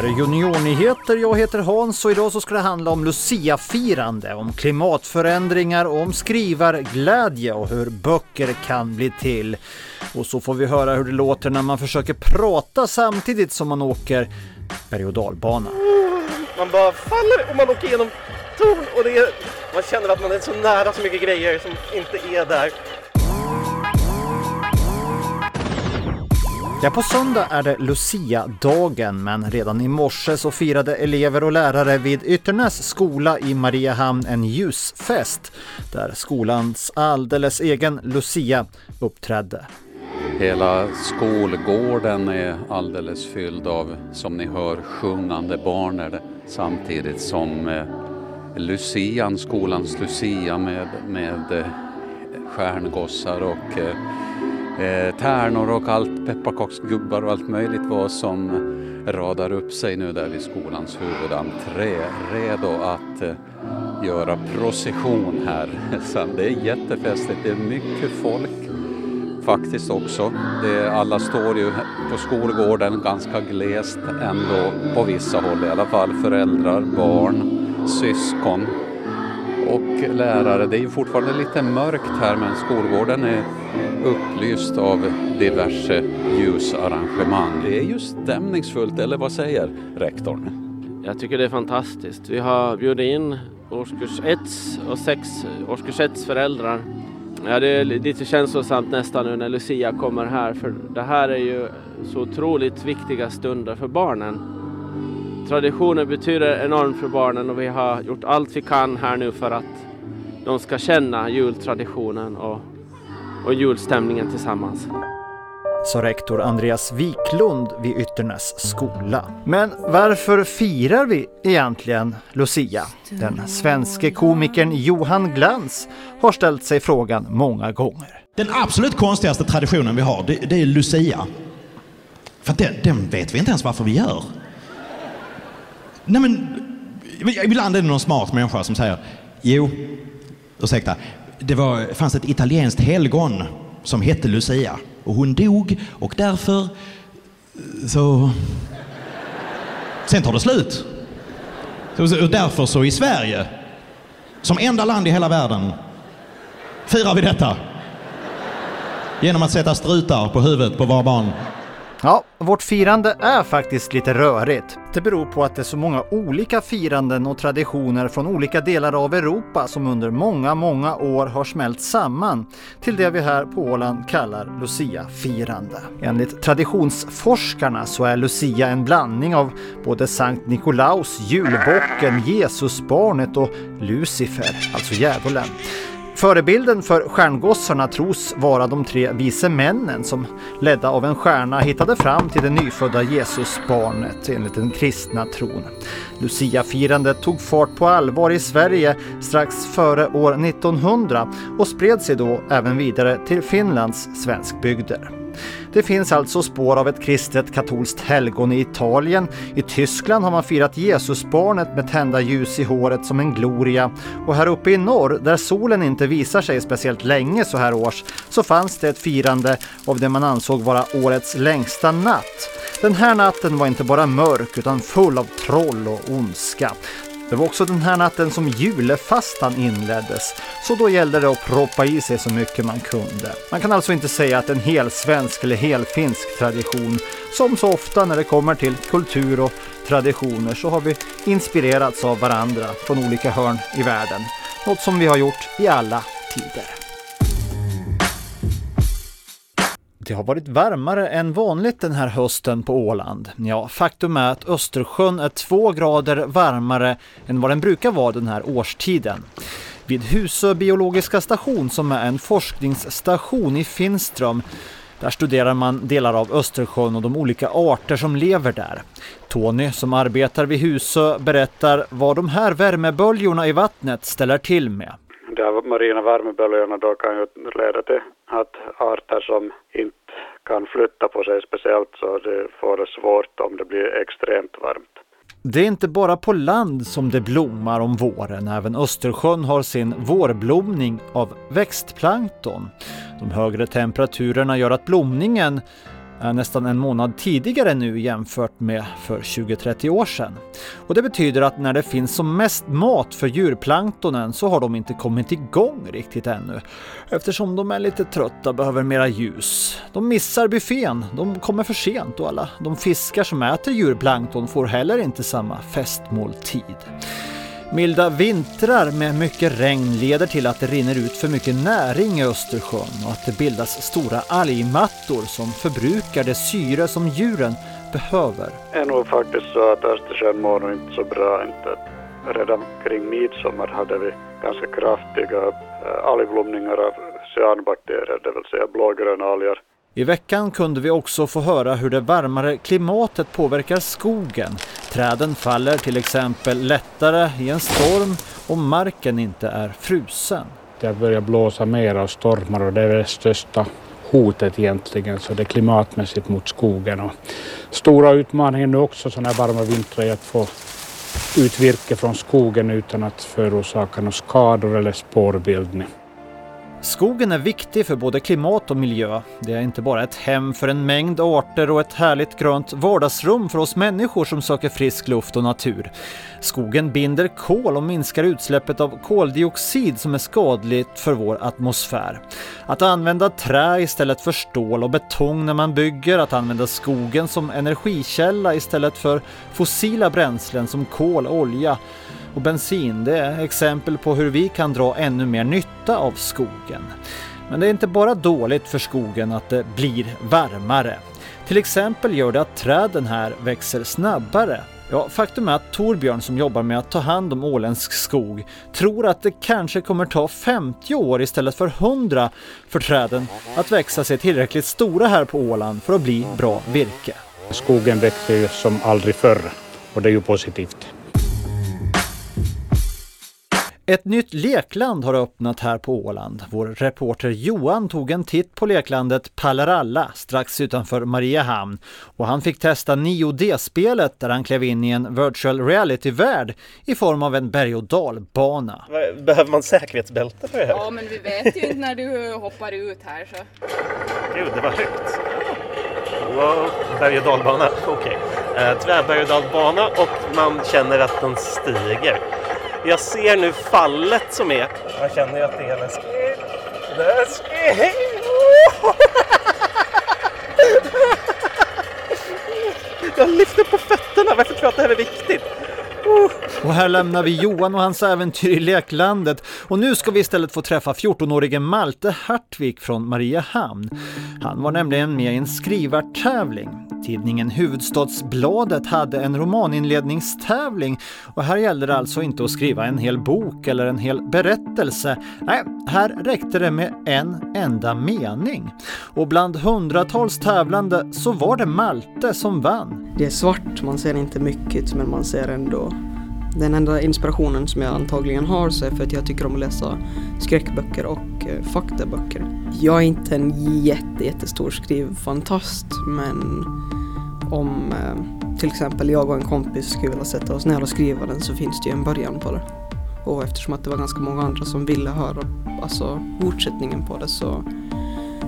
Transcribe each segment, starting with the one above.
här är Juniornyheter. Jag heter Hans och idag så ska det handla om Lucia-firande, om klimatförändringar, om skrivarglädje och hur böcker kan bli till. Och så får vi höra hur det låter när man försöker prata samtidigt som man åker berg och dalbana. Man bara faller och man åker igenom torn och det är, man känner att man är så nära så mycket grejer som inte är där. Ja, på söndag är det Lucia-dagen, men redan i morse så firade elever och lärare vid Ytternäs skola i Mariehamn en ljusfest där skolans alldeles egen Lucia uppträdde. Hela skolgården är alldeles fylld av, som ni hör, sjungande barn samtidigt som eh, Lucian, skolans Lucia med, med eh, stjärngossar och eh, eh, tärnor och allt, pepparkaksgubbar och allt möjligt vad som radar upp sig nu där vid skolans huvudentré, redo att eh, göra procession här. Så det är jättefestligt, det är mycket folk faktiskt också. Det, alla står ju på skolgården ganska glest ändå på vissa håll i alla fall. Föräldrar, barn, syskon och lärare. Det är ju fortfarande lite mörkt här men skolgården är upplyst av diverse ljusarrangemang. Det är ju stämningsfullt, eller vad säger rektorn? Jag tycker det är fantastiskt. Vi har bjudit in årskurs 1 och 6 årskurs 1 föräldrar. Ja, det är lite känslosamt nästan nu när Lucia kommer här för det här är ju så otroligt viktiga stunder för barnen. Traditionen betyder enormt för barnen och vi har gjort allt vi kan här nu för att de ska känna jultraditionen och, och julstämningen tillsammans sa rektor Andreas Wiklund vid Ytternäs skola. Men varför firar vi egentligen Lucia? Den svenske komikern Johan Glans har ställt sig frågan många gånger. Den absolut konstigaste traditionen vi har, det, det är Lucia. För den, den vet vi inte ens varför vi gör. Nej men, ibland är det någon smart människa som säger, jo, ursäkta, det var, fanns ett italienskt helgon som hette Lucia och hon dog och därför så... Sen tar det slut. Och därför så i Sverige, som enda land i hela världen, firar vi detta. Genom att sätta strutar på huvudet på våra barn. Ja, vårt firande är faktiskt lite rörigt. Det beror på att det är så många olika firanden och traditioner från olika delar av Europa som under många, många år har smält samman till det vi här på Åland kallar Lucia-firande. Enligt traditionsforskarna så är Lucia en blandning av både Sankt Nikolaus, julbocken, Jesusbarnet och Lucifer, alltså djävulen. Förebilden för stjärngossarna tros vara de tre vise männen som ledda av en stjärna hittade fram till det nyfödda Jesusbarnet enligt den kristna tron. Luciafirandet tog fart på allvar i Sverige strax före år 1900 och spred sig då även vidare till Finlands svenskbygder. Det finns alltså spår av ett kristet katolskt helgon i Italien. I Tyskland har man firat Jesusbarnet med tända ljus i håret som en gloria. Och här uppe i norr, där solen inte visar sig speciellt länge så här års, så fanns det ett firande av det man ansåg vara årets längsta natt. Den här natten var inte bara mörk utan full av troll och ondska. Det var också den här natten som julefastan inleddes, så då gällde det att proppa i sig så mycket man kunde. Man kan alltså inte säga att en hel svensk eller hel finsk tradition, som så ofta när det kommer till kultur och traditioner så har vi inspirerats av varandra från olika hörn i världen. Något som vi har gjort i alla tider. Det har varit varmare än vanligt den här hösten på Åland. Ja, faktum är att Östersjön är två grader varmare än vad den brukar vara den här årstiden. Vid Husö biologiska station som är en forskningsstation i Finström där studerar man delar av Östersjön och de olika arter som lever där. Tony som arbetar vid Husö berättar vad de här värmeböljorna i vattnet ställer till med. De marina värmeböljorna då kan ju leda till att arter som inte kan flytta på sig speciellt så det får det svårt om det blir extremt varmt. Det är inte bara på land som det blommar om våren. Även Östersjön har sin vårblomning av växtplankton. De högre temperaturerna gör att blomningen nästan en månad tidigare nu jämfört med för 20-30 år sedan. Och det betyder att när det finns som mest mat för djurplanktonen så har de inte kommit igång riktigt ännu. Eftersom de är lite trötta behöver mera ljus. De missar buffén, de kommer för sent och alla de fiskar som äter djurplankton får heller inte samma festmåltid. Milda vintrar med mycket regn leder till att det rinner ut för mycket näring i Östersjön och att det bildas stora algmattor som förbrukar det syre som djuren behöver. Det är nog faktiskt så att Östersjön mår nog inte så bra. Inte. Redan kring midsommar hade vi ganska kraftiga eh, algblomningar av cyanbakterier, det vill säga blågröna alger. I veckan kunde vi också få höra hur det varmare klimatet påverkar skogen. Träden faller till exempel lättare i en storm om marken inte är frusen. Det börjar blåsa mer och stormar och det är det största hotet egentligen, så det är klimatmässigt mot skogen. Och stora utmaningen nu också sådana här varma vintrar är att få ut virke från skogen utan att förorsaka några skador eller spårbildning. Skogen är viktig för både klimat och miljö. Det är inte bara ett hem för en mängd arter och ett härligt grönt vardagsrum för oss människor som söker frisk luft och natur. Skogen binder kol och minskar utsläppet av koldioxid som är skadligt för vår atmosfär. Att använda trä istället för stål och betong när man bygger, att använda skogen som energikälla istället för fossila bränslen som kol, och olja och bensin det är exempel på hur vi kan dra ännu mer nytta av skogen. Men det är inte bara dåligt för skogen att det blir varmare. Till exempel gör det att träden här växer snabbare. Ja, faktum är att Torbjörn som jobbar med att ta hand om åländsk skog tror att det kanske kommer ta 50 år istället för 100 för träden att växa sig tillräckligt stora här på Åland för att bli bra virke. Skogen växer ju som aldrig förr och det är ju positivt. Ett nytt lekland har öppnat här på Åland. Vår reporter Johan tog en titt på leklandet Palaralla strax utanför Mariehamn och han fick testa 9D-spelet där han klev in i en virtual reality-värld i form av en berg och dalbana. Behöver man säkerhetsbälte för det här? Ja, men vi vet ju inte när du hoppar ut här så. Gud, det var högt. Wow, berg och dalbana, okej. Okay. Eh, tvärberg och dalbana och man känner att den stiger. Jag ser nu fallet som är. Jag känner ju att det är läskigt. Läskigt! Jag lyfter på fötterna. Varför tror jag att det här är viktigt? Och här lämnar vi Johan och hans äventyr i leklandet och nu ska vi istället få träffa 14-årige Malte Hartvik från Mariehamn. Han var nämligen med i en skrivartävling. Tidningen Huvudstadsbladet hade en romaninledningstävling och här gällde det alltså inte att skriva en hel bok eller en hel berättelse. Nej, här räckte det med en enda mening. Och bland hundratals tävlande så var det Malte som vann. Det är svart, man ser inte mycket men man ser ändå den enda inspirationen som jag antagligen har så är för att jag tycker om att läsa skräckböcker och eh, faktaböcker. Jag är inte en jätte, jättestor skrivfantast men om eh, till exempel jag och en kompis skulle vilja sätta oss ner och skriva den så finns det ju en början på det. Och eftersom att det var ganska många andra som ville höra alltså, fortsättningen på det så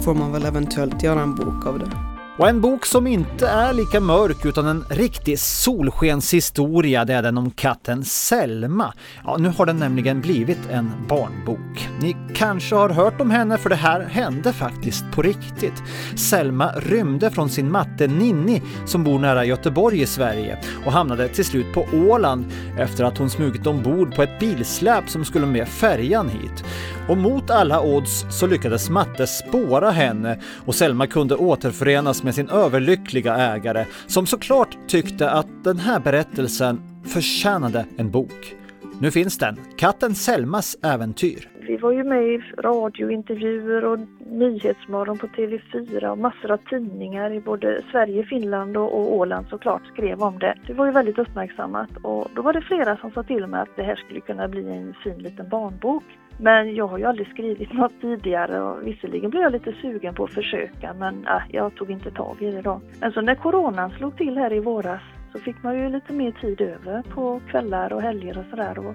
får man väl eventuellt göra en bok av det. Och en bok som inte är lika mörk utan en riktig solskenshistoria, det är den om katten Selma. Ja, nu har den nämligen blivit en barnbok. Ni kanske har hört om henne för det här hände faktiskt på riktigt. Selma rymde från sin matte Ninni som bor nära Göteborg i Sverige och hamnade till slut på Åland efter att hon smugit ombord på ett bilsläp som skulle med färjan hit. Och mot alla odds så lyckades matte spåra henne och Selma kunde återförenas med med sin överlyckliga ägare som såklart tyckte att den här berättelsen förtjänade en bok. Nu finns den, katten Selmas äventyr. Vi var ju med i radiointervjuer och Nyhetsmorgon på TV4 och massor av tidningar i både Sverige, Finland och Åland såklart skrev om det. Det var ju väldigt uppmärksammat och då var det flera som sa till mig att det här skulle kunna bli en fin liten barnbok. Men jag har ju aldrig skrivit något tidigare och visserligen blev jag lite sugen på att försöka men äh, jag tog inte tag i det då. Men så när coronan slog till här i våras så fick man ju lite mer tid över på kvällar och helger och sådär. Och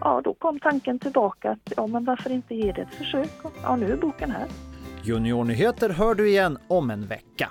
ja, då kom tanken tillbaka att ja, men varför inte ge det ett försök? Och, ja, nu är boken här. Juniornyheter hör du igen om en vecka.